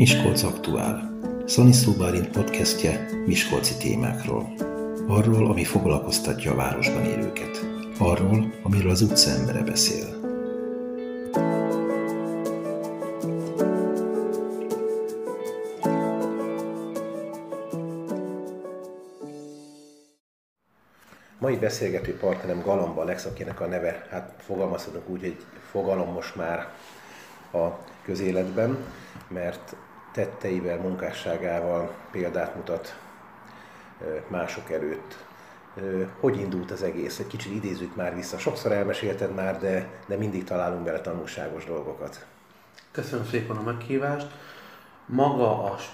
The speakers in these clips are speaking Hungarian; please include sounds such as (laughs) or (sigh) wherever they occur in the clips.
Miskolc Aktuál. Szaniszló Bálint podcastje Miskolci témákról. Arról, ami foglalkoztatja a városban élőket. Arról, amiről az utca embere beszél. Mai beszélgető partnerem Galamba Alex, akinek a neve, hát fogalmazhatunk úgy, hogy fogalom most már a közéletben, mert tetteivel, munkásságával példát mutat mások előtt. Hogy indult az egész? Egy kicsit idézzük már vissza. Sokszor elmesélted már, de, de mindig találunk bele tanulságos dolgokat. Köszönöm szépen a meghívást. Maga az,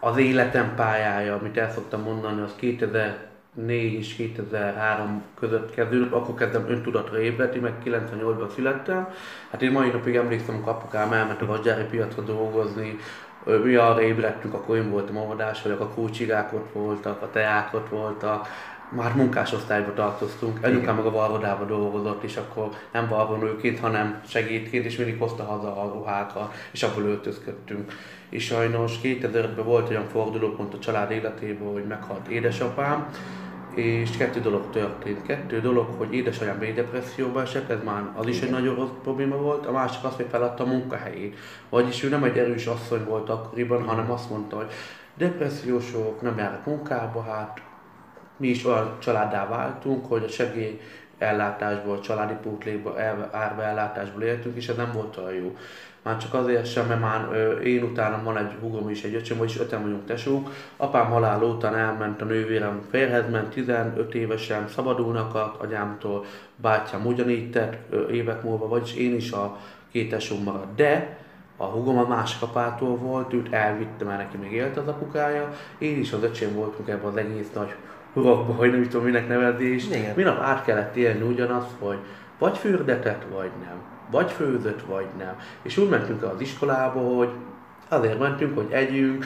az életem pályája, amit el szoktam mondani, az 2004 és 2003 között kezdődött, akkor kezdtem öntudatra ébredni, meg 98-ban születtem. Hát én mai napig emlékszem, hogy apukám elment a vasgyári piacra dolgozni, mi arra ébredtünk, akkor én voltam óvodás vagyok, a kulcsigák ott voltak, a teák ott voltak, már munkásosztályba tartoztunk, anyukám meg a varrodába dolgozott, és akkor nem varronőként, hanem segédként, és mindig hozta haza a ruhákat, és abból öltözködtünk. És sajnos 2005-ben volt olyan fordulópont a család életében, hogy meghalt édesapám, és kettő dolog történt. Kettő dolog, hogy édesanyám mély depresszióba esett, ez már az is egy nagyon rossz probléma volt, a másik az, hogy feladta a munkahelyét. Vagyis ő nem egy erős asszony volt akkoriban, hanem azt mondta, hogy depressziósok, nem járnak munkába, hát mi is olyan családdá váltunk, hogy a segély ellátásból, családi pótlékból, árva ellátásból éltünk, és ez nem volt olyan jó. Már csak azért sem, mert már én utána van egy húgom és egy öcsöm, vagyis öten vagyunk tesók. Apám halál után elment a nővérem férhez, ment 15 évesen szabadulnak a agyámtól, bátyám ugyanígy tett évek múlva, vagyis én is a két tesóm maradt. De a húgom a másik apától volt, őt elvitte, mert neki még élt az apukája, én is az öcsém voltunk ebben az egész nagy hurokba, hogy nem tudom minek nevezni, és minap át kellett élni ugyanazt, hogy vagy fürdetett, vagy nem vagy főzött, vagy nem. És úgy mentünk az iskolába, hogy azért mentünk, hogy együnk,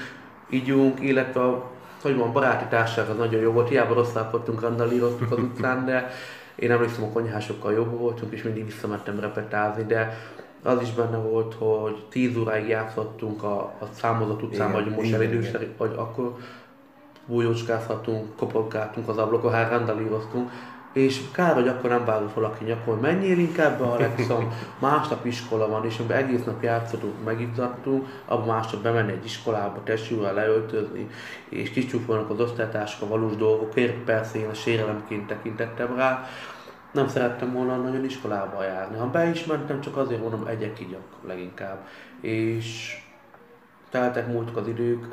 ígyunk, illetve a hogy mondjam, baráti társaság az nagyon jó volt, hiába rosszalkodtunk, randalíroztunk az utcán, de én emlékszem, a konyhásokkal jobb voltunk, és mindig visszamentem repetázni, de az is benne volt, hogy 10 óráig játszottunk a, a számozott utcán, vagy most elidőszer, vagy akkor bújócskázhatunk, kopogáltunk az ablakon, hát randalíroztunk, és kár, hogy akkor nem vágott valaki nyakon, menjél inkább be a Alexon, (laughs) másnap iskola van, és amiben egész nap játszottunk, megizzadtunk, abban másnap bemenni egy iskolába, testjúval leöltözni, és kicsúfolnak az osztálytársak a valós dolgokért, persze én a sérelemként tekintettem rá, nem szerettem volna nagyon iskolába járni. Ha be is mentem, csak azért mondom, egyek így leginkább. És teltek múltak az idők,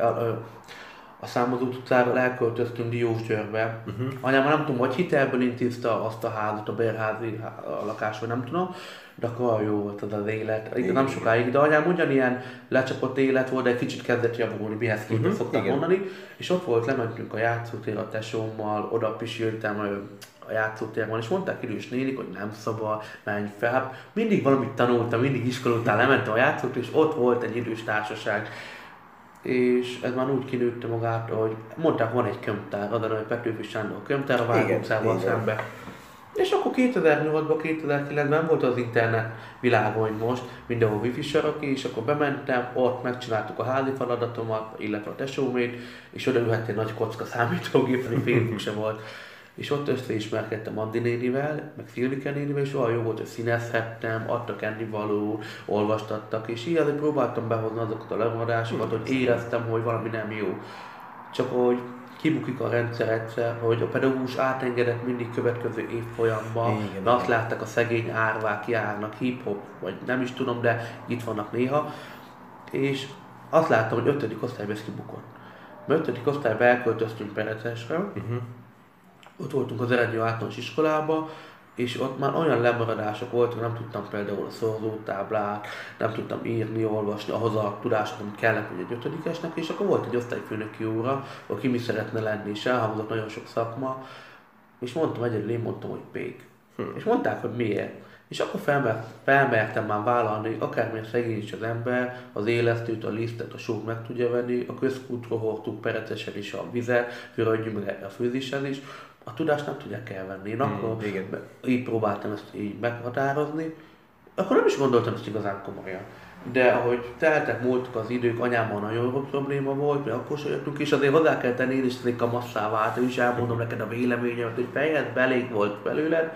a számozó utcáról elköltöztünk Diósgyőrbe. Uh-huh. Anyám nem tudom, hogy hitelből intézte azt a házat, a bérházi lakás, vagy nem tudom, de akkor jó volt az az élet. Igen, nem sokáig, de anyám ugyanilyen lecsapott élet volt, de egy kicsit kezdett javulni, mihez képest uh-huh. szoktam Igen. mondani. És ott volt, lementünk a játszótér a tesómmal, oda pisiltem, a játszótérben, és mondták idős nénik, hogy nem szabad, menj fel. Mindig valamit tanultam, mindig iskola után lementem a játszót, és ott volt egy idős társaság és ez már úgy kinőtte magát, hogy mondták, van egy könyvtár, az a neve Petőfi Sándor könyvtár a Vágócával szembe. És akkor 2008-ban, 2009-ben volt az internet világon, most mindenhol wifi sarok, és akkor bementem, ott megcsináltuk a házi feladatomat, illetve a tesómét, és oda ülhettél nagy kocka számítógép, ami Facebook se volt és ott összeismerkedtem Andi nénivel, meg Szilvike nénivel, és olyan jó volt, hogy színezhettem, adtak ennivaló, olvastattak, és így azért próbáltam behozni azokat a lemaradásokat, hogy éreztem, hogy valami nem jó. Csak hogy kibukik a rendszer egyszer, hogy a pedagógus átengedett mindig következő évfolyamban, Igen, mert azt látták a szegény árvák járnak, hip-hop, vagy nem is tudom, de itt vannak néha, és azt láttam, hogy ötödik osztályban ez kibukott. Mert ötödik osztályban elköltöztünk Perecesre, uh-huh ott voltunk az eredeti általános iskolába, és ott már olyan lemaradások voltak, nem tudtam például a szorzótáblát, nem tudtam írni, olvasni ahhoz a tudáshoz, amit kellett hogy egy ötödikesnek, és akkor volt egy osztályfőnöki óra, aki mi szeretne lenni, és elhangzott nagyon sok szakma, és mondtam egyedül, én mondtam, hogy pék. Hm. És mondták, hogy miért. És akkor felmer, felmertem már vállalni, hogy akármilyen szegény is az ember, az élesztőt, a lisztet, a sót meg tudja venni, a közkútról hordtuk perecesen is a vizet, főrögyünk meg a főzésen is, a tudást nem tudják elvenni. Én hmm, akkor igen. így próbáltam ezt így meghatározni, akkor nem is gondoltam ezt igazán komolyan. de ahogy teltek, múltak az idők, anyámmal nagyon rossz probléma volt, mi akkor se jöttünk, és azért hozzá kell tenni, én is azért kamasszá vált, és elmondom neked a véleményemet, hogy fejed belég volt belőled,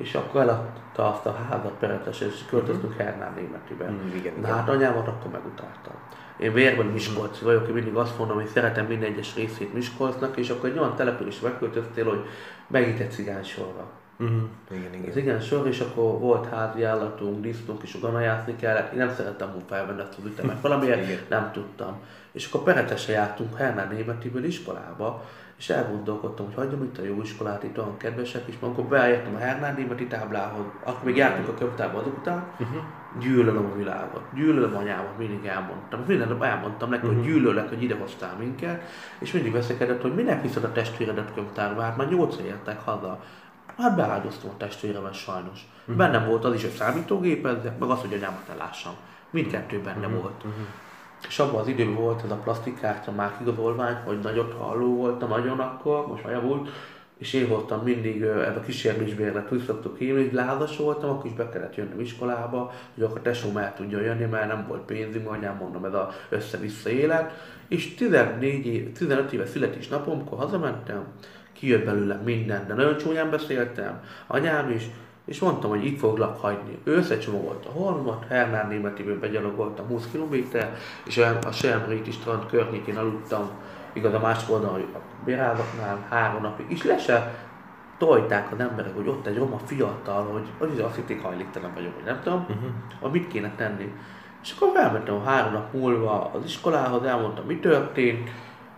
és akkor eladta azt a házat peretes, és költöztünk Hernán németibe. Mm, igen, Na igen. hát anyámat akkor megutáltam. Én vérben Miskolc vagyok, én mindig azt mondom, hogy szeretem minden egyes részét Miskolcnak, és akkor egy olyan település megköltöztél, hogy megint egy cigány sorra. Mhm. Igen, Az igen. igen sor, és akkor volt házi állatunk, disznók, és ganajászni kellett. Én nem szerettem volna felvenni ezt az ütemet, (laughs) valamiért Igen. nem tudtam. És akkor Peretesre jártunk Hernán Németiből iskolába, és elgondolkodtam, hogy hagyjam itt a jó iskolát, itt olyan kedvesek, és akkor beértem a Hernán Németi táblához, akkor még jártunk a könyvtárba azok után, Mhm. gyűlölöm a világot, gyűlölöm anyámat, mindig elmondtam. Minden nap elmondtam neki, hogy gyűlölök, hogy ide hoztál minket, és mindig veszekedett, hogy minek viszed a testvéredet könyvtárba, hát már nyolcra értek haza. Hát beáldoztam a testvéremet sajnos. Bennem volt az is, hogy számítógépezzek, meg az, hogy anyámat elássam. Mindkettő benne volt. És abban az időben volt ez a plastikkártya már igazolvány, hogy nagyot halló voltam nagyon akkor, most már javult, és én voltam mindig ez a kísérlésbérlet, úgy szoktuk hívni, hogy lázas voltam, akkor is be kellett jönnöm iskolába, hogy akkor tesóm el tudja jönni, mert nem volt pénzünk, anyám mondom, ez a össze-vissza élet. És 14 év, 15 éves születésnapomkor hazamentem, kijött belőlem minden, de nagyon csúnyán beszéltem, anyám is, és mondtam, hogy itt foglak hagyni. Ő összecsomagolt a hormat, Hernán Németiből begyalogoltam 20 km, és a Selmréti strand környékén aludtam, igaz a másik oldalon a bérázatnál három napig, és le se tojták az emberek, hogy ott egy roma fiatal, hogy, hogy azt hitték hajléktalan vagyok, vagy nem tudom, uh-huh. hogy mit kéne tenni. És akkor felmentem három nap múlva az iskolához, elmondtam, mi történt,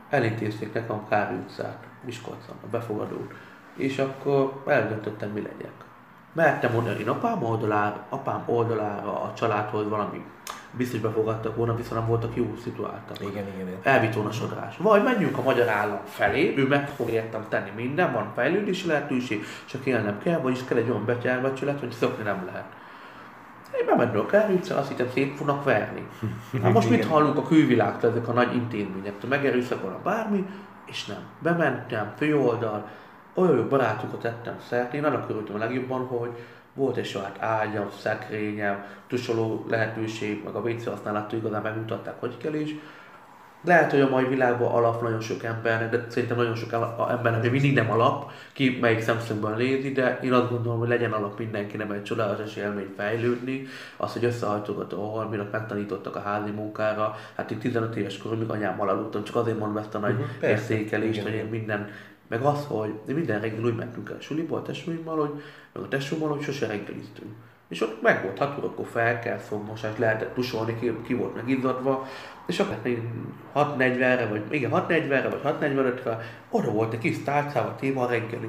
elintézték nekem Kári utcát, Miskolcon, a befogadót. És akkor eldöntöttem, mi legyek. Mertem mondani, én apám oldalára, apám oldalára a családhoz valami biztos befogadtak volna, viszont nem voltak jó szituáltak. Igen, igen, igen. Elvitt volna sodrás. Vagy menjünk a magyar állam felé, ő meg fog értem tenni minden, van fejlődési lehetőség, csak élnem kell, vagyis kell egy olyan betyárbecsület, hogy szokni nem lehet. Én bementem a Kárűce, azt hittem szét fognak verni. (laughs) Hát most mit Igen. hallunk a külvilágtól, ezek a nagy intézményektől, megerőszakolna bármi, és nem. Bementem, főoldal, olyan jó barátokat tettem szert, én annak örültem a legjobban, hogy volt egy saját ágyam, szekrényem, tusoló lehetőség, meg a WC használattól igazán megmutatták, hogy kell is. Lehet, hogy a mai világban alap nagyon sok embernek, de szerintem nagyon sok embernek még mindig nem alap, ki melyik szemszögből nézi, de én azt gondolom, hogy legyen alap mindenkinek egy csodálatos élmény fejlődni, az, hogy összehajtogató a holminak megtanítottak a házi munkára, hát én 15 éves koromig anyámmal aludtam, csak azért mondom ezt a nagy Mhm, persze, érzékelést, igen, hogy én minden, meg az, hogy mi minden reggel úgy mentünk el a suliból a tesóimmal, hogy, meg a tesómmal, hogy sose reggeliztünk. És ott meg volt 6 órakor fel kell fogmosás, lehetett tusolni, ki, ki volt megizzadva, és akkor én 6.40-re, vagy igen, 6.40-re, vagy 6.45-re, oda volt egy kis tárcával téma a reggeli.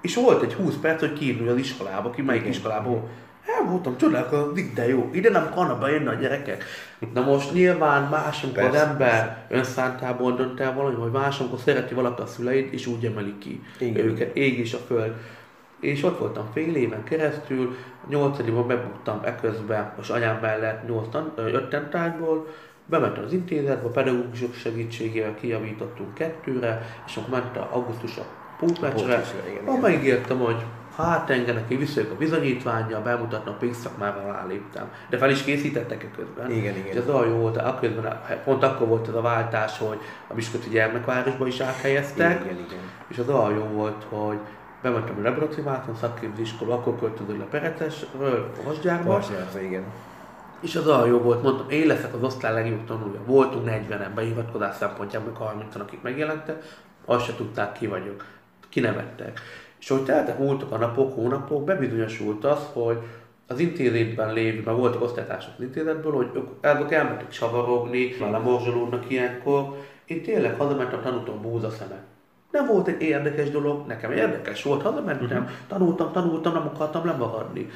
És volt egy 20 perc, hogy kiírni az iskolába, ki melyik Igen. iskolából. El voltam, csodálkozom, de jó, ide nem kanna bejönni a gyerekek. Na most nyilván más, amikor az Persze, ember önszántából dönt el valami, hogy más, amikor szereti valaki a szüleit, és úgy emeli ki Igen. őket, ég és a föld. És ott voltam fél éven keresztül, nyolcadikban bebuktam eközben, most anyám mellett nyolc tan- ö, öt tantárgyból, bementem az intézetbe, pedagógusok segítségével kijavítottunk kettőre, és akkor ment a augusztus a igen. ahol megígértem, hogy hát engem neki visszajök a bizonyítványjal, bemutatnak pénzszakmával ráléptem. De fel is készítettek e közben. Igen, És igen. ez olyan jó volt, akközben, pont akkor volt ez a váltás, hogy a Miskolci gyermekvárosba is áthelyeztek, Igen, igen. és az olyan jó volt, hogy bementem a Lebrocimáton szakképzésiskola, akkor költözök le Peretesről, Vasgyárba, Varsnyárza, igen. és az olyan jó volt, mondtam, én leszek az osztály legjobb tanulja. Voltunk 40-en behivatkozás szempontjából, meg 30 akik megjelentek, azt se tudták, ki vagyok. Kinevettek. És hogy teltek, múltak a napok, hónapok, bebizonyosult az, hogy az intézetben lévő, mert voltak osztálytársak az intézetből, hogy ők, azok elmentek savarogni, már lemorzsolódnak ilyenkor. Én tényleg hazamentem, tanultam búzaszemet. Nem volt egy érdekes dolog, nekem érdekes volt, hazamentem, uh-huh. tanultam, tanultam, nem akartam lemaradni.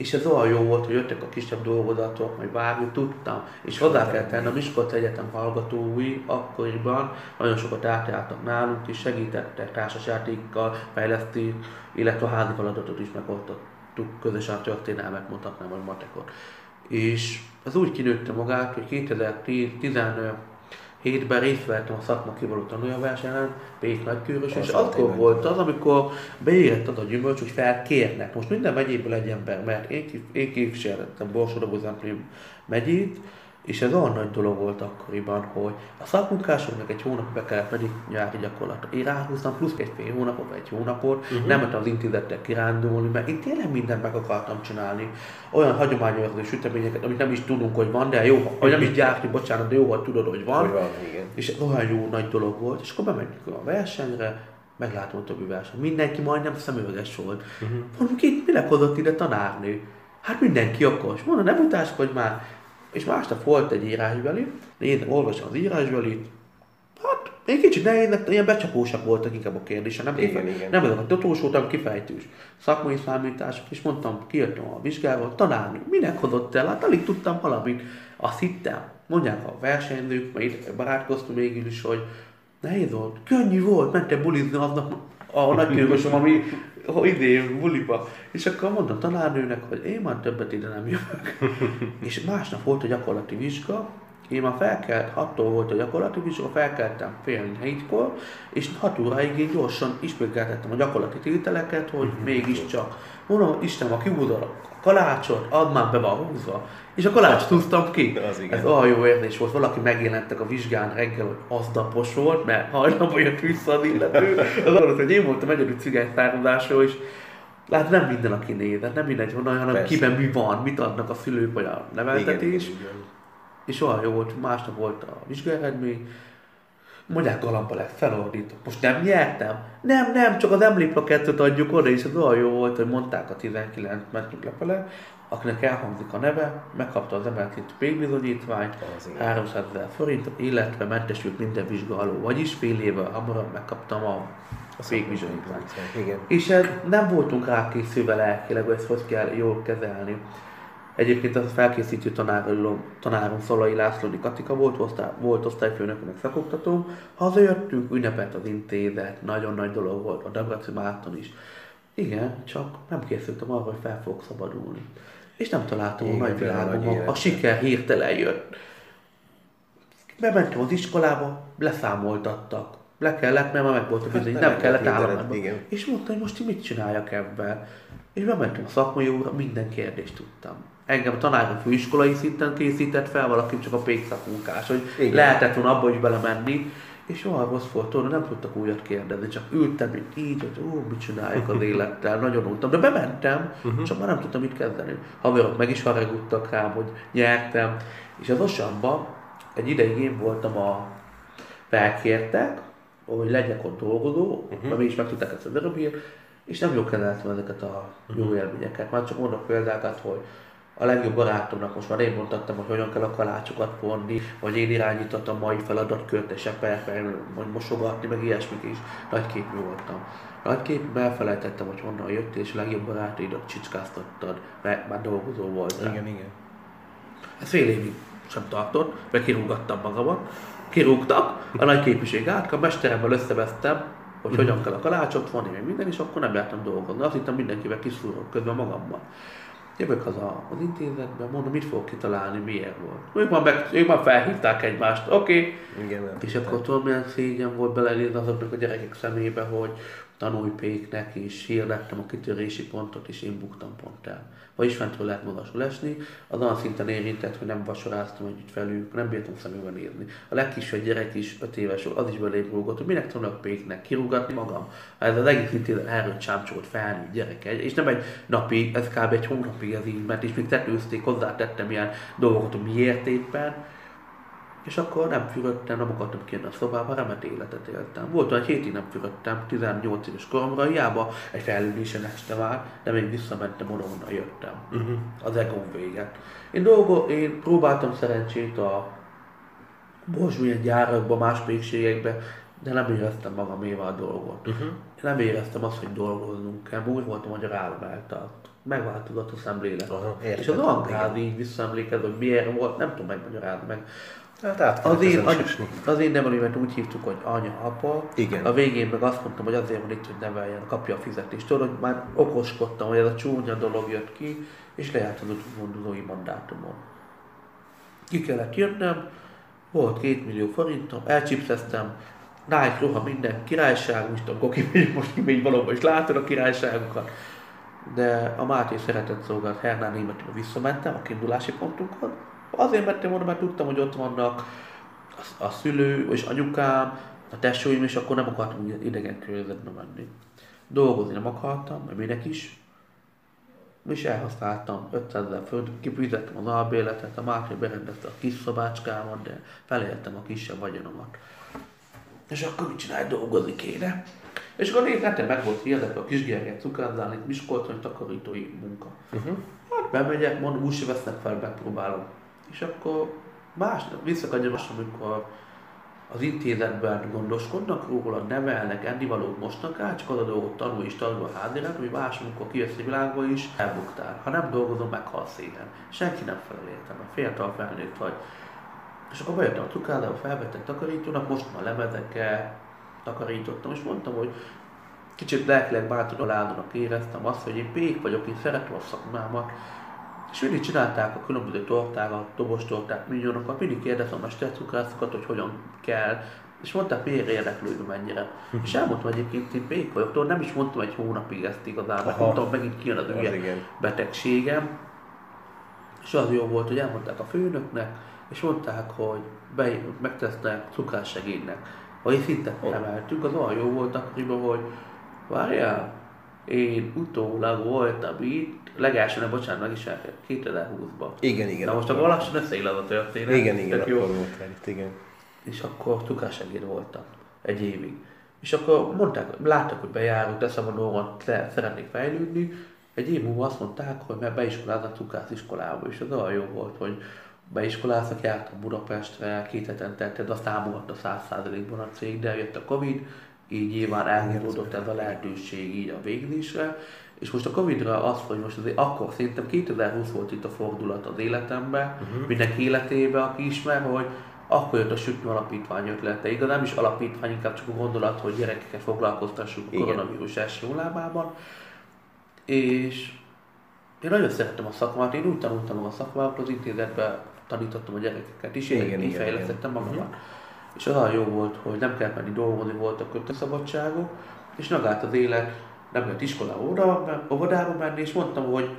És ez olyan jó volt, hogy jöttek a kisebb dolgozatok, majd bármi tudtam. És hozzá kell tenni, a Miskolc Egyetem hallgatói akkoriban nagyon sokat átjártak nálunk, és segítettek társasjátékkal, fejleszték, illetve a házi feladatot is megoldottuk, közösen a történelmet mondhatnám, vagy matekot. És ez úgy kinőtte magát, hogy 2010 hétben részt vettem a szakma kivaló tanulóversenyen, Pék Nagykőrös, és akkor volt az, amikor beérett az a gyümölcs, hogy felkérnek. Most minden megyéből egy ember, mert én, kif- én képviseltem Borsodobozempli megyét, és ez olyan nagy dolog volt akkoriban, hogy a szakmunkásoknak egy hónap be kellett menni nyári gyakorlatra. Én ráhúztam plusz egy fél hónapot, vagy egy hónapot, uh-huh. nem mentem az intézettel kirándulni, mert én tényleg mindent meg akartam csinálni. Olyan hagyományos süteményeket, amit nem is tudunk, hogy van, de jó, vagy nem is gyártni, bocsánat, de jó, hogy tudod, hogy van. Hogy van, igen. És ez olyan jó nagy dolog volt, és akkor bementünk a versenyre, meglátom a többi verseny. Mindenki majdnem szemüveges volt. Uh-huh. Mondom, ki, minek hozott ide tanárnő? Hát mindenki okos. Mondom, nem utáskodj már. És másnap volt egy írásbeli, én olvasom az írásbelit, hát egy kicsit nehéznek, ilyen becsapósak voltak inkább a kérdése, nem, Igen, kife- igen. nem azok a totós voltam, kifejtős. Szakmai számítások, és mondtam, kijöttem a vizsgáról, tanárnő, minek hozott el? Hát alig tudtam valamit. Azt hittem, mondják a versenyzők, mert itt barátkoztunk végül is, hogy nehéz volt, könnyű volt, mentem bulizni aznap a nagykörgösöm, ami idén buliba. És akkor mondtam tanárnőnek, hogy én már többet ide nem jövök. (laughs) és másnap volt a gyakorlati vizsga, én már felkelt, 6 volt a gyakorlati vizsga, felkeltem fél hétkor, és 6 óráig én gyorsan ismételtettem a gyakorlati tételeket, hogy mégiscsak. Mondom, Isten, a kalácsot, add már be van húzva. És a kalácsot húztam ki. Az igen. Ez olyan jó érzés volt. Valaki megjelentek a vizsgán reggel, hogy az napos volt, mert hajnalban jött vissza az illető. Az arra, hogy én voltam egyedül cigány származásról, és Lát, nem minden, aki nézett, nem mindegy honnan, hanem Persze. kiben mi van, mit adnak a szülők vagy a neveltetés. Igen, igen. És olyan jó volt, másnap volt a vizsgaeredmény, mondják galamba lett, felordítok. Most nem nyertem? Nem, nem, csak az emlékplakettet adjuk oda, és az olyan jó volt, hogy mondták a 19 metrük lefele, akinek elhangzik a neve, megkapta az emeltét pénzbizonyítványt, Az igen. 300 ezer forint, illetve mentesült minden vizsga alól. Vagyis fél évvel hamarabb megkaptam a pénzbizonyítványt. Igen. És nem voltunk rákészülve lelkileg, hogy ezt hogy kell jól kezelni. Egyébként az felkészítő tanárom, tanárom Szalai Lászlóni Katika volt, osztály, volt osztályfőnök, meg szakoktatóm. Hazajöttünk, ünnepelt az intézet, nagyon nagy dolog volt, a Dabraci Márton is. Igen, csak nem készültem arra, hogy fel fogok szabadulni. És nem találtam a Igen, nagy tényleg nagy világomban. A siker hirtelen jött. Bementem az iskolába, leszámoltattak. Le kellett, mert már meg volt a bizony, Hát nem nem kellett mindenet, állományba. igen. És mondta, hogy most mit csináljak ebben. És bementem a szakmai óra, minden kérdést tudtam. Engem a tanárom főiskolai szinten készített fel, valaki csak a pékszakmunkás, hogy Igen. lehetett volna abba is belemenni. És olyan rossz volt tőle, nem tudtak újat kérdezni, csak ültem itt így, hogy ó, mit csináljuk az élettel, (laughs) nagyon untam. De bementem, uh-huh. csak már nem tudtam mit kezdeni. Haverok meg is haragudtak rám, hogy nyertem. És az Osamba egy ideig én voltam a felkértek, hogy legyek ott dolgozó, uh-huh. mert mi is megtudták ezt a darabért, és nem jól kezeltem ezeket a jó élményeket. Már csak mondok példákat, hogy a legjobb barátomnak most már én mondtam, hogy hogyan kell a kalácsokat vonni, vagy én irányítottam mai feladatkört, és vagy mosogatni, meg ilyesmik is. Nagyképű voltam. Nagyképű elfelejtettem, hogy honnan jöttél, és a legjobb barátaidat csicskáztattad, mert már dolgozó voltál. Igen, igen. Ez fél évig sem tartott, mert kirúgattam magamat. Kirúgtak, a nagy képviség át, a mesteremmel összevesztem, hogy hogyan kell a kalácsot vonni, meg minden, és akkor nem jártam dolgozni. Azt hittem mindenkivel kiszúrok közben magammal. Jövök haza az intézetbe, mondom, mit fogok kitalálni, miért volt. Ők már, meg, ők már felhívták egymást, oké, okay. Igen, és akkor tudom, milyen szégyen volt belenézni azoknak a gyerekek szemébe, hogy tanulj péknek, és hirdettem a kitörési pontot, és én buktam pont el. Vagyis fentről lehet magasul esni, az olyan szinten érintett, hogy nem vacsoráztam együtt velük, nem bírtam szemébe nézni. A legkisebb gyerek is, 5 éves az is belém rúgott, hogy minek tanulok péknek, kirúgatni magam. Ez az egész intézet erről csámcsolt felnőtt gyerek. És nem egy napi, ez kb. egy hónapig ez így, mert és még tetőzték, hozzátettem ilyen dolgokat, hogy miért éppen, és akkor nem fürödtem, nem akartam kijönni a szobába, remet életet éltem. Volt olyan hétig nem fürödtem, 18 éves koromra, hiába egy fejlődésen este már, de még visszamentem oda, onnan jöttem. Uh-huh. Az egóm véget. Én, dolgo, én próbáltam szerencsét a Borsmilyen gyárakba, más pékségekbe, de nem éreztem magaméval a dolgot. Uh-huh. Nem éreztem azt, hogy dolgoznunk kell. Úgy voltam, hogy a rálom eltart. Megváltozott a szemlélet. Aha, és az gáz így visszaemlékez, hogy miért volt, nem tudom megmagyarázni meg. Hát át Az én, ezen any, esni. az én nevelőmet úgy hívtuk, hogy anya, apa. Igen. A végén meg azt mondtam, hogy azért van itt, hogy neveljen, kapja a fizetést. Tudod, hogy már okoskodtam, hogy ez a csúnya dolog jött ki, és lejárt az útmondozói mandátumon. Ki kellett jönnöm, volt két millió forintom, elcsipszeztem, Nike, roha minden királyság, most tudom, ki most kimegy valóban, és látod a királyságokat. De a Máté szeretett szolgált Hernán németbe visszamentem a kiindulási pontunkon. Azért mentem oda, mert tudtam, hogy ott vannak a, a szülő és anyukám, a tesóim, és akkor nem akartam idegen környezetbe menni. Dolgozni nem akartam, mert minek is. És elhasználtam 500 ezer föld, kifizettem az albéletet, a Máté berendezte a kis szobácskámat, de feléltem a kisebb vagyonomat. És akkor mit csinálj, dolgozni kéne. És akkor négy hete meg volt hirdetve a kisgyereket cukázzálni, Miskolcon, takarítói munka. Uh-huh. Hát bemegyek, mondom, úgy vesznek fel, megpróbálom. És akkor másnap visszakadjam azt, amikor az intézetben gondoskodnak róla, nevelnek, ennivalót mosnak át, csak az a dolgot tanul és tanul a háttérben, hogy más, amikor kijössz a világba is, elbuktál. Ha nem dolgozom, meghalsz szépen. Senki nem felel értem, a fiatal felnőtt vagy. És akkor bejöttem a cukádába, felvettem takarítónak, most már lemezekkel takarítottam, és mondtam, hogy kicsit lelkileg bátoraládónak éreztem azt, hogy én pék vagyok, én szeretem a szakmámat, és mindig csinálták a különböző tortákat, dobostortát, minyonokat, mindig kérdeztem a mestercukrászokat, hogy hogyan kell, és mondták, miért érdeklődöm mennyire. Mhm. és elmondtam egyébként, én pék vagyok, nem is mondtam egy hónapig ezt igazából, mondtam, megint kijön az ügye betegségem. És az jó volt, hogy elmondták a főnöknek, és mondták, hogy be, megtesznek cukrássegédnek. Vagy szintet oh. emeltünk, az olyan jó volt akkoriban, hogy várjál, én utólag voltam itt, legelső, nem bocsánat, meg is 2020-ban. Igen, igen. Na most akkor lassan összeillad a történet. Igen, igen, akkor jó. volt itt, igen. És akkor cukrássegéd voltam egy évig. És akkor mondták, láttak, hogy bejárunk, teszem a dolgot, szeretnék fejlődni. Egy év múlva azt mondták, hogy mert beiskoláznak cukrász iskolába, és az olyan jó volt, hogy beiskoláztak, jártam Budapestre, két heten tetted, azt támogatta 100%-ban a cég, de jött a Covid, így nyilván elhíródott ez a lehetőség így a végzésre, és most a Covid-ra az, hogy most azért akkor szerintem 2020 volt itt a fordulat az életemben, uh-huh. mindenki életébe, aki ismer, hogy akkor jött a sütni alapítvány ötlete. Igaz, nem is alapítvány, inkább csak a gondolat, hogy gyerekeket foglalkoztassuk a koronavírus első lábában. És én nagyon szerettem a szakmát, én úgy tanultam a szakmát, az intézetben tanítottam a gyerekeket is, én kifejlesztettem magamat. Uh-huh. És olyan jó volt, hogy nem kell menni dolgozni, voltak kötőszabadságok, és megállt az élet, nem kellett iskolába óvodába menni, és mondtam, hogy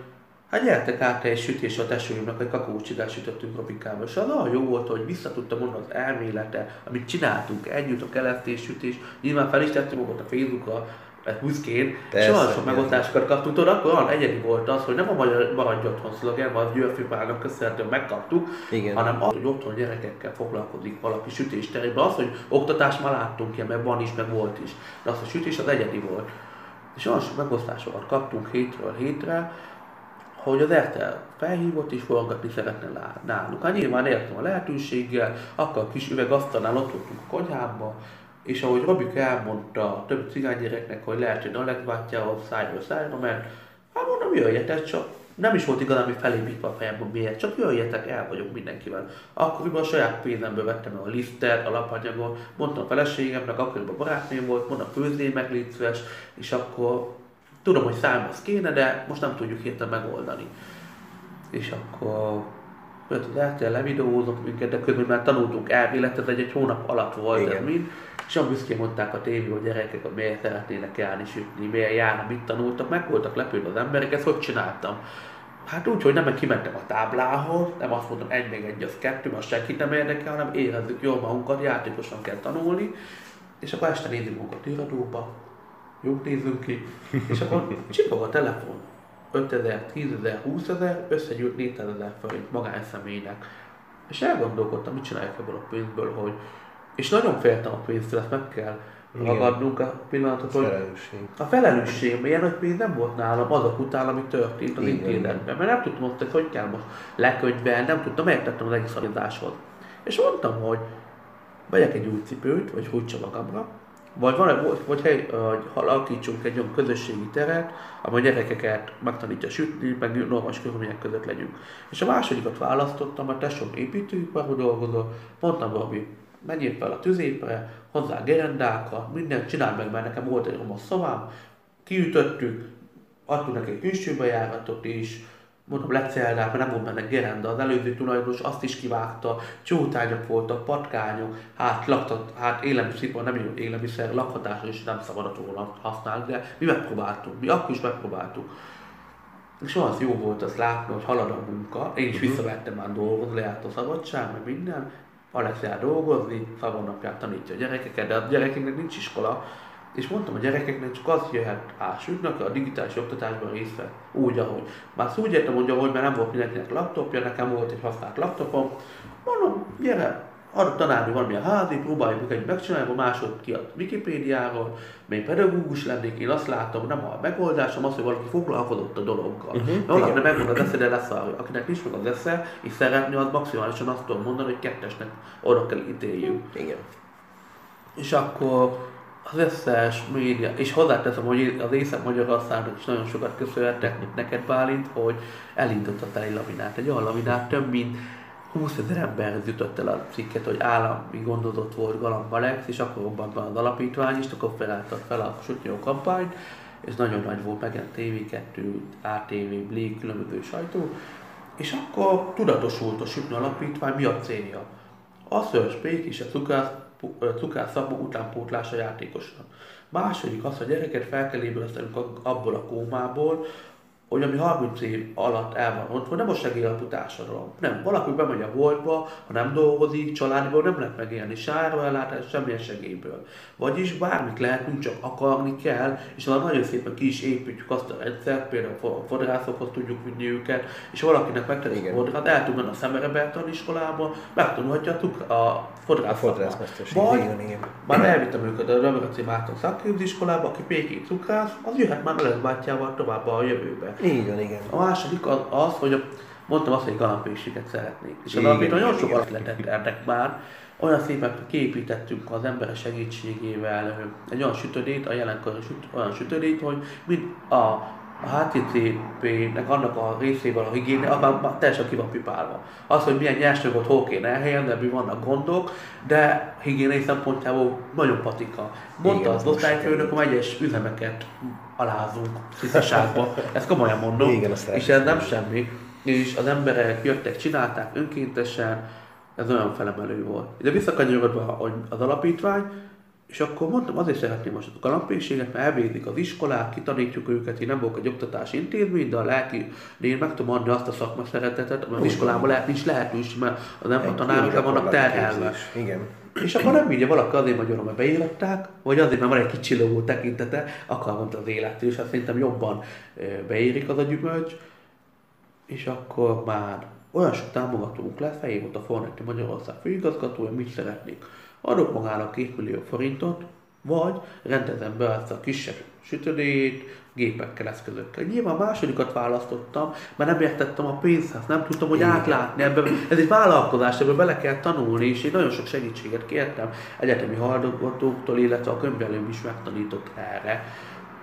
hát gyertek át egy sütés a tesóimnak, egy kakaócsigát sütöttünk Robikába. És az olyan jó volt, hogy vissza tudtam mondani az elmélete, amit csináltunk együtt, a kelesztés sütés, nyilván fel is tettünk magat a Facebookra, hát büszkén, és olyan sok megoldásokat kaptunk, tudod, akkor olyan egyedi volt az, hogy nem a magyar maradj otthon szlogen, vagy Györfi Pálnak köszönhetően megkaptuk, Igen. hanem az, hogy otthon gyerekekkel foglalkozik valaki sütés terében. Az, hogy oktatás már láttunk ilyen, mert van is, meg volt is. De az, hogy sütés az egyedi volt. És olyan sok megosztásokat kaptunk hétről hétre, hogy az RTL felhívott és forgatni szeretne náluk. Hát nyilván értem a lehetőséggel, akkor a kis üvegasztalnál ott voltunk a konyhába, és ahogy Robik elmondta több cigánygyereknek, hogy lehet, hogy bátyjához szájról szájra mert hát mondom, jöjjetek csak. Nem is volt igazán, ami felépítve a fejemben miért, csak jöjjetek, el vagyok mindenkivel. Akkoriban a saját pénzemből vettem a lisztet, a lapanyagot, mondtam a feleségemnek, akkoriban barátném volt, mondtam főzzé meg, légy szíves, és akkor tudom, hogy számhoz kéne, de most nem tudjuk hirtelen megoldani. És akkor az RTL, levideózok minket, de közben már tanultunk elméletet, egy, egy hónap alatt volt Igen. ez mind és olyan büszkén mondták a tévé, hogy gyerekek, hogy miért szeretnének járni sütni, miért járnak, mit tanultak, meg voltak lepődve az emberek, ezt hogy csináltam. Hát úgy, hogy nem kimentem a táblához, nem azt mondom, egy még egy, az kettő, mert senkit nem érdekel, hanem érezzük jól magunkat, játékosan kell tanulni, és akkor este nézzük magunkat iradóba, jók nézzünk ki, és akkor csipog a telefon. 5000, 10 ezer, 20 ezer, összegyűlt 400 ezer forint magánszemélynek. És elgondolkodtam, mit csinálják ebből a pénzből, hogy és nagyon féltem a pénztől, ezt meg kell ragadnunk a pillanatot, hogy felelősség. a felelősség, ilyen nagy pénz nem volt nálam azok után, ami történt az intézetben, mert nem tudtam hogy hogy kell most lekönyvelni, nem tudtam, megtettem az egész adáshoz. És mondtam, hogy vegyek egy új cipőt, vagy húgysa magamra, vagy, van, vagy, vagy hely, uh, alakítsunk egy olyan közösségi teret, ahol a gyerekeket megtanítja sütni, meg normális körülmények között legyünk. És a másodikat választottam, a tesóm építőiparban dolgozó, mondtam valami menjél fel a tüzépre, hozzá gerendákat, mindent csinál meg, mert nekem volt egy romos szobám, kiütöttük, adtunk neki egy külső bejáratot is, mondom, leceldák, mert nem volt benne gerenda, az előző tulajdonos azt is kivágta, csótányok voltak, patkányok, hát, laktat, hát élelmiszer, nem jó élelmiszer, lakhatásra is nem szabadott volna használni, de mi megpróbáltuk, mi akkor is megpróbáltuk. És az jó volt azt látni, hogy halad a munka, én is uh-huh. visszavettem már dolgozni, lejárt a szabadság, meg minden, Alex jár dolgozni, szabadnapját tanítja a gyerekeket, de a gyerekeknek nincs iskola, és mondtam a gyerekeknek, csak az jöhet ásütnek a digitális oktatásban részt. Úgy, ahogy. Már úgy értem, hogy ahogy mert nem volt mindenkinek laptopja, nekem volt egy használt laptopom. Mondom, gyere, arra tanárni valamilyen házi, próbáljuk meg egy megcsinálni, a másod ki a Wikipédiáról, még pedagógus lennék, én azt látom, nem a megoldásom az, hogy valaki foglalkozott a dologgal. Uh-huh, mhm, valakinek megvan az esze, de lesz a, akinek nincs meg az esze, és szeretni, az maximálisan azt tudom mondani, hogy kettesnek oda kell ítéljük. Igen. És akkor az összes média, és hozzáteszem, hogy az Észak-Magyarországnak is nagyon sokat köszönhetek neked Bálint, hogy elindított egy laminát, egy olyan laminát, több mint 20 ezer emberhez jutott el a cikket, hogy állami gondozott volt Galamb Alex, és akkor robbant az alapítvány, és akkor felálltak fel a Sutnyó kampányt, és nagyon nagy volt megint TV2, ATV, Blik, különböző sajtó, és akkor tudatosult a Sütni Alapítvány, mi a célja. A spék és a cukrász cukrászabba utánpótlása játékosan. Második az, hogy a gyereket fel kell ébresztenünk abból a kómából, hogy ami 30 év alatt el van ott, nem a segélyalapú társadalom. Nem, valaki bemegy a boltba, ha nem dolgozik, családból nem lehet megélni, sárva ellátás, semmilyen segélyből. Vagyis bármit lehetünk, csak akarni kell, és az nagyon szépen ki is építjük azt a rendszert, például a fodrászokhoz tudjuk vinni őket, és valakinek megtetszik a fodrát, el tud menni a Szemerebertan iskolába, megtanulhatja a, a fodrász Vagy igen, igen. már elvittem őket a Römerci Márton szakképzésiskolába, aki péki cukrász, az jöhet már melezbátyjával tovább a jövőbe. Így van, igen. A második az, az hogy mondtam azt, hogy galambésiket szeretnék. És az alapító nagyon sok ötletet ernek már, olyan szépen kiépítettünk az emberek segítségével egy olyan sütödét, a jelenkor süt, olyan sütödét, hogy mind a a HTTP-nek annak a részével a higiéne, abban már teljesen ki van pipálva. Az, hogy milyen nyersanyagot hol kéne elhelyezni, ebben vannak gondok, de higiéniai szempontjából nagyon patika. Mondta Igen, az osztályfőnök, hogy egyes üzemeket alázunk tisztaságba. Ezt komolyan mondom. Igen, és ez nem semmi. És az emberek jöttek, csinálták önkéntesen, ez olyan felemelő volt. De visszakanyarodva, az alapítvány, és akkor mondtam, azért szeretném most a galambészséget, mert elvégzik az iskolát, kitanítjuk őket, én nem vagyok egy oktatási intézmény, de a lelki, de én meg tudom adni azt a szakma szeretetet, mert az iskolában lehet, nincs lehetőség, mert az nem a tanárok vannak terhelve. Igen. És akkor nem így, valaki azért magyarul, mert beíratták, vagy azért, mert van egy kicsi logó tekintete, akkor mondta az élet, és hát szerintem jobban beérik az a gyümölcs, és akkor már olyan sok támogatónk lesz, fejé volt a Fornetti Magyarország főigazgatója, mit szeretnék adok magának 2 millió forintot, vagy rendezem be ezt a kisebb sütődét, gépekkel, eszközökkel. Nyilván a másodikat választottam, mert nem értettem a pénzhez, nem tudtam, hogy átlátni ebben. Ez egy vállalkozás, ebből bele kell tanulni, és én nagyon sok segítséget kértem egyetemi hallgatóktól, illetve a könyvelőm is megtanított erre.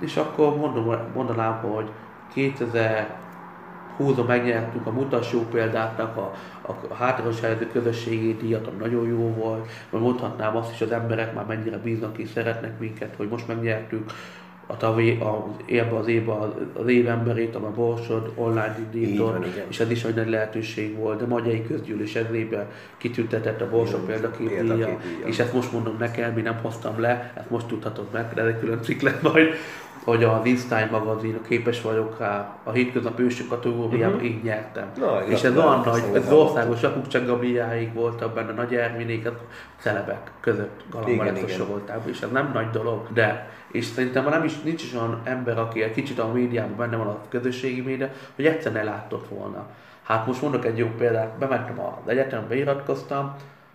És akkor mondom, mondanám, hogy 2000 húzom, megnyertük a Mutassó példáknak a, a, a hátrányos helyzetű közösségi díjat, ami nagyon jó volt, vagy mondhatnám azt is, az emberek már mennyire bíznak és szeretnek minket, hogy most megnyertük a tavé, a, ebbe az évben az, az év emberét, a Borsod online indított, és ez is egy nagy lehetőség volt, de Magyai Közgyűlés ezében kitüntetett a Borsod példaképdíja, és ezt most mondom nekem, mi nem hoztam le, ezt most tudhatod meg, de ez egy külön cikk lesz majd, hogy a Winstein magazin, képes vagyok rá, a hétköznap ősök kategóriában uh-huh. így nyertem. Na, és ez olyan nagy, ez országos, Jakub Gabiáig voltak benne, Nagy Erminék, ez celebek között galambaletos voltál, és ez nem nagy dolog, de és szerintem nem is, nincs is olyan ember, aki egy kicsit a médiában benne van a közösségi média, hogy egyszer ne látott volna. Hát most mondok egy jó példát, bementem az egyetembe, beiratkoztam,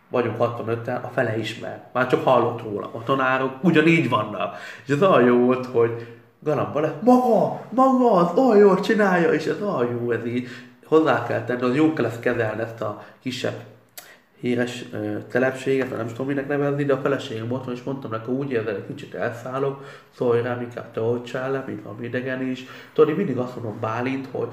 vagyunk 65-en, a fele ismer. Már csak hallott róla. A tanárok ugyanígy vannak. És ez olyan jó volt, hogy Galamba le, maga, maga, az olyan jól csinálja, és ez olyan jó, ez így hozzá kell tenni, az jó kell ezt kezelni, ezt a kisebb híres ö, telepséget, nem tudom minek nevezni, de a feleségem ott van, és mondtam neki, úgy érzed, egy kicsit elszállok, szólj rám, inkább te olcsál le, mint van idegen is. Tudod, én mindig azt mondom Bálint, hogy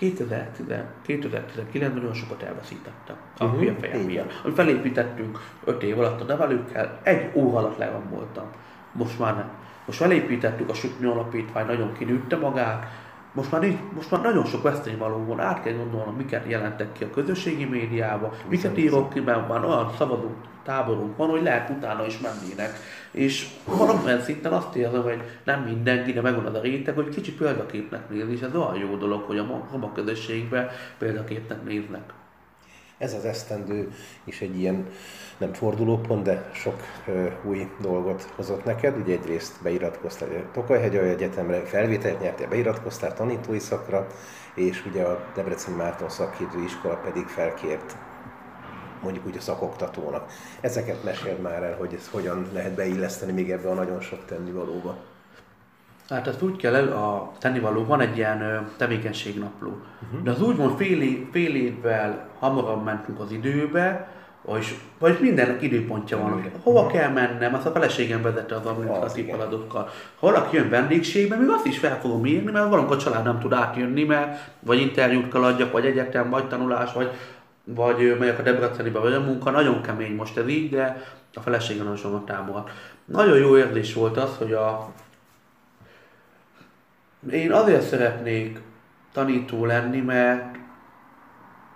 2019-ben nagyon sokat elveszítettem a uh-huh. hülyefejem miatt. Amit felépítettünk 5 év alatt a nevelőkkel, egy óra alatt le voltam. Most már nem. Most felépítettük a Sütni Alapítvány, nagyon kinőtte magát, most már, így, most már nagyon sok vesztényvaló van, át kell gondolnom, miket jelentek ki a közösségi médiába, miket írok ki, mert már olyan szabadunk táborunk van, hogy lehet utána is mennének. És valamilyen szinten azt érzem, hogy nem mindenki, de megvan az a réteg, hogy kicsit példaképnek nézni, és ez olyan jó dolog, hogy a roma közösségben példaképnek néznek. Ez az esztendő is egy ilyen nem fordulópont, de sok ö, új dolgot hozott neked. Ugye egyrészt beiratkoztál a Tokajhegy Egyetemre, felvételt nyertél, beiratkoztál tanítói szakra, és ugye a Debreceni Márton szakképző iskola pedig felkért mondjuk úgy a szakoktatónak. Ezeket mesél már el, hogy ez hogyan lehet beilleszteni még ebbe a nagyon sok tennivalóba. Hát ezt úgy kell el, a tennivaló, van egy ilyen tevékenységnapló. Uh-huh. De az úgy van fél, év, fél évvel hamarabb mentünk az időbe, és, vagy mindennek időpontja van. Igen. Hova uh-huh. kell mennem, azt a feleségem vezette az administratív feladatokkal. Ha valaki jön vendégségbe, még azt is fel fogom írni, mert valamikor a család nem tud átjönni, mert vagy interjút kell adjak, vagy egyetem, vagy tanulás, vagy, vagy megyek a Debrecenibe, vagy a munka. Nagyon kemény most ez így, de a feleségem nagyon sokat támogat. Nagyon jó érzés volt az, hogy a én azért szeretnék tanító lenni, mert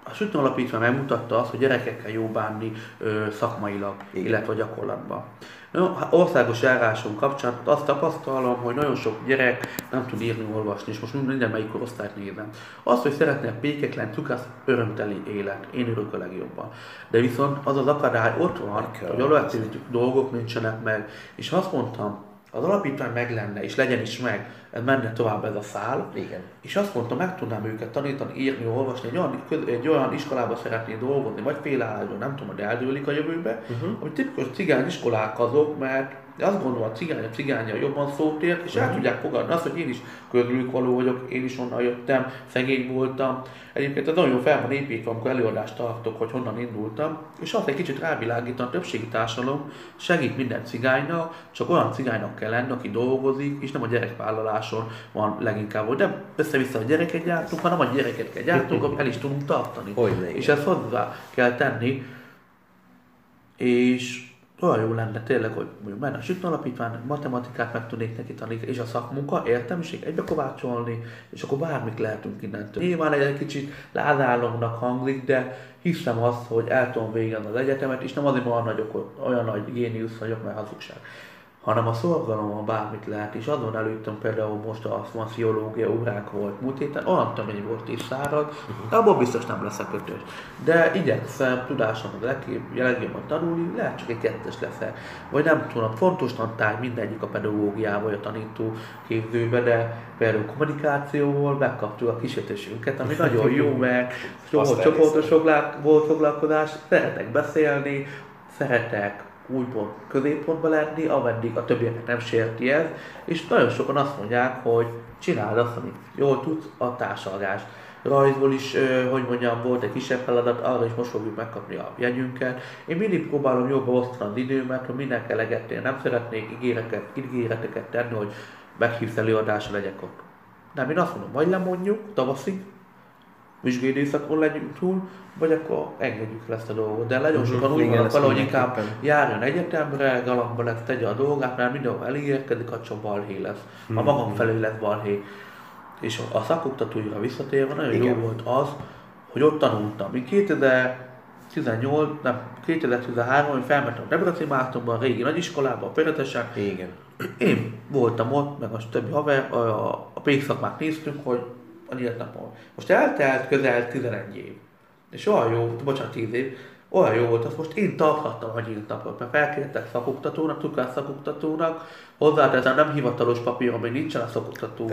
a Sütő Alapítvány megmutatta azt, hogy gyerekekkel jó bánni ö, szakmailag, Igen. illetve gyakorlatban. No, országos járáson kapcsán azt tapasztalom, hogy nagyon sok gyerek nem tud írni, olvasni, és most minden melyik korosztályt nézem. Azt, hogy szeretne pékek lenni, cukász, örömteli élet. Én örülök a legjobban. De viszont az az akadály ott van, hogy alapvető dolgok nincsenek meg. És azt mondtam, az alapítvány meg lenne, és legyen is meg, menne tovább ez a szál. Igen. És azt mondta, meg tudnám őket tanítani, írni, olvasni, egy olyan, egy olyan iskolába szeretné dolgozni, vagy félállásban, nem tudom, hogy eldőlik a jövőbe, uh-huh. ami tipikus cigány iskolák azok, mert de azt gondolom, a cigány, a cigánya jobban szót ért, és el mhm. tudják fogadni azt, hogy én is közülük való vagyok, én is onnan jöttem, szegény voltam. Egyébként ez nagyon fel van építve, amikor előadást tartok, hogy honnan indultam, és azt egy kicsit rávilágítan, a többségi társadalom segít minden cigánynak, csak olyan cigánynak kell lenni, aki dolgozik, és nem a gyerekvállaláson van leginkább, hogy nem össze-vissza a gyereket gyártunk, hanem a gyereket kell gyártunk, amit el is tudunk tartani. Hogy és ezt hozzá kell tenni, és olyan jó lenne tényleg, hogy mondjuk menne a Sütn Alapítvány, matematikát meg tudnék neki tanítani, és a szakmunka, értelmiség egybe kovácsolni, és akkor bármit lehetünk innentől. Nyilván egy kicsit lázálomnak hangzik, de hiszem azt, hogy el tudom végezni az egyetemet, és nem azért, mert olyan nagy, olyan nagy géniusz vagyok, mert hazugság hanem a szorgalomban bármit lehet, és azon előttem például most a sziológia órák volt múlt héten, olyan tömény volt és szárad, de abból biztos nem lesz a kötős. De igyekszem tudásom az legjobban tanulni, lehet csak egy kettes lesz Vagy nem tudom, fontos tantárgy mindegyik a pedagógiával, vagy a tanító képzőbe, de például kommunikációval megkaptuk a kísértésünket, ami nagyon jó, mert csoportos volt foglalkozás, szeretek beszélni, szeretek újból középpontba lenni, ameddig a többieket nem sérti ez, és nagyon sokan azt mondják, hogy csináld azt, amit jól tudsz, a társalgást. Rajzból is, hogy mondjam, volt egy kisebb feladat, arra is most fogjuk megkapni a jegyünket. Én mindig próbálom jobban osztani az időmet, hogy mindenki elegettél. Nem szeretnék ígéreteket, ígéreteket tenni, hogy meghívsz előadásra legyek ott. Nem, én azt mondom, vagy lemondjuk tavaszig, vizsgai időszakon legyünk túl, vagy akkor engedjük le ezt a dolgot. De nagyon mhm. sokan úgy vannak valahogy inkább járjon egyetemre, galamba lesz, tegye a dolgát, mert mindenhol elérkedik, a csak balhé lesz. A mhm. magam felé lesz balhé. És a szakoktatóira visszatérve nagyon Igen. jó volt az, hogy ott tanultam. Én 2018, nem, 2013 hogy felmentem a Debrecen Mártonban, a régi nagyiskolába, a Peretesen. Igen. Én voltam ott, meg a többi haver, a, a pékszakmát néztünk, hogy a nyílt napon. Most eltelt közel 11 év. És olyan jó, bocsánat, 10 év, olyan jó volt, azt most én tarthattam a nyílt napot, mert felkértek szakoktatónak, tudkás szakoktatónak, hozzáteszem nem hivatalos papír, ami nincsen a szakoktató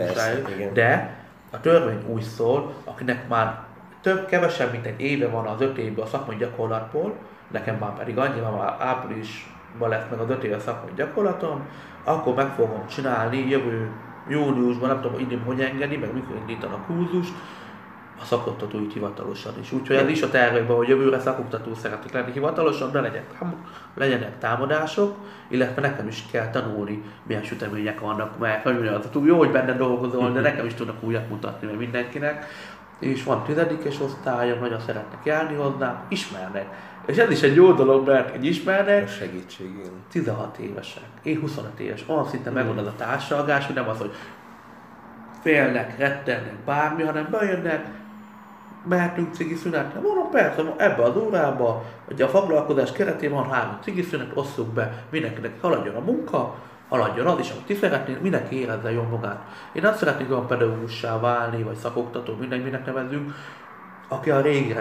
de a törvény úgy szól, akinek már több, kevesebb, mint egy éve van az öt évben a szakmai gyakorlatból, nekem már pedig annyi, már áprilisban lesz meg az öt éve szakmai gyakorlatom, akkor meg fogom csinálni jövő júniusban, nem tudom, idén hogy engedi, meg mikor indítanak kurzust, a szakoktatói hivatalosan is. Úgyhogy ez is a tervekben, hogy jövőre szakoktató szeretnék lenni hivatalosan, de legyenek, legyenek támadások, illetve nekem is kell tanulni, milyen sütemények vannak, mert mondjam, az jó, hogy benne dolgozol, de nekem is tudnak újat mutatni, mert mindenkinek. És van tizedikes osztályom, nagyon szeretnek járni hozzám, ismernek. És ez is egy jó dolog, mert egy ismernek. A segítség, 16 évesek, én 25 éves, olyan szinte megvan az a társadalás, hogy nem az, hogy félnek, rettennek, bármi, hanem bejönnek, mehetünk cigi szünetre? Mondom, persze, ebbe az órába, hogy a foglalkozás keretében van három cigi szünet, osszuk be, mindenkinek haladjon a munka, haladjon az is, amit ti szeretnél, mindenki érezze jól magát. Én nem szeretnék olyan pedagógussá válni, vagy szakoktató, mindenkinek nevezünk, aki a régi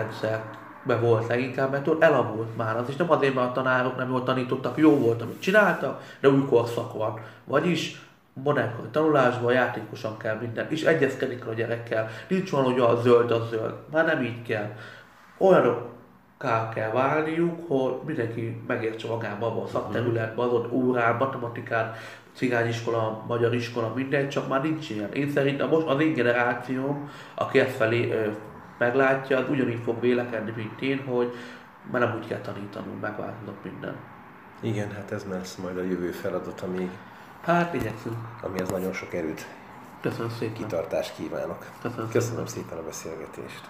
rendszerbe volt leginkább, mert ott elavult már az, és nem azért, mert a tanárok nem jól tanítottak, jó volt, amit csináltak, de új korszak van. Vagyis modern tanulásban játékosan kell minden, és egyezkedik a gyerekkel. Nincs van, hogy a zöld a zöld. Már nem így kell. Olyanok kell válniuk, hogy mindenki megértse magában abban a szakterületben, azon órán, matematikán, cigányiskola, magyar iskola, mindegy, csak már nincs ilyen. Én szerintem most az én generációm, aki ezt felé meglátja, az ugyanígy fog vélekedni, mint én, hogy mert nem úgy kell tanítanunk, megváltozott minden. Igen, hát ez lesz majd a jövő feladat, ami, Hát igyekszünk. amihez nagyon sok erőt, Köszönöm szépen. kitartást kívánok. Köszönöm Köszönöm szépen a beszélgetést.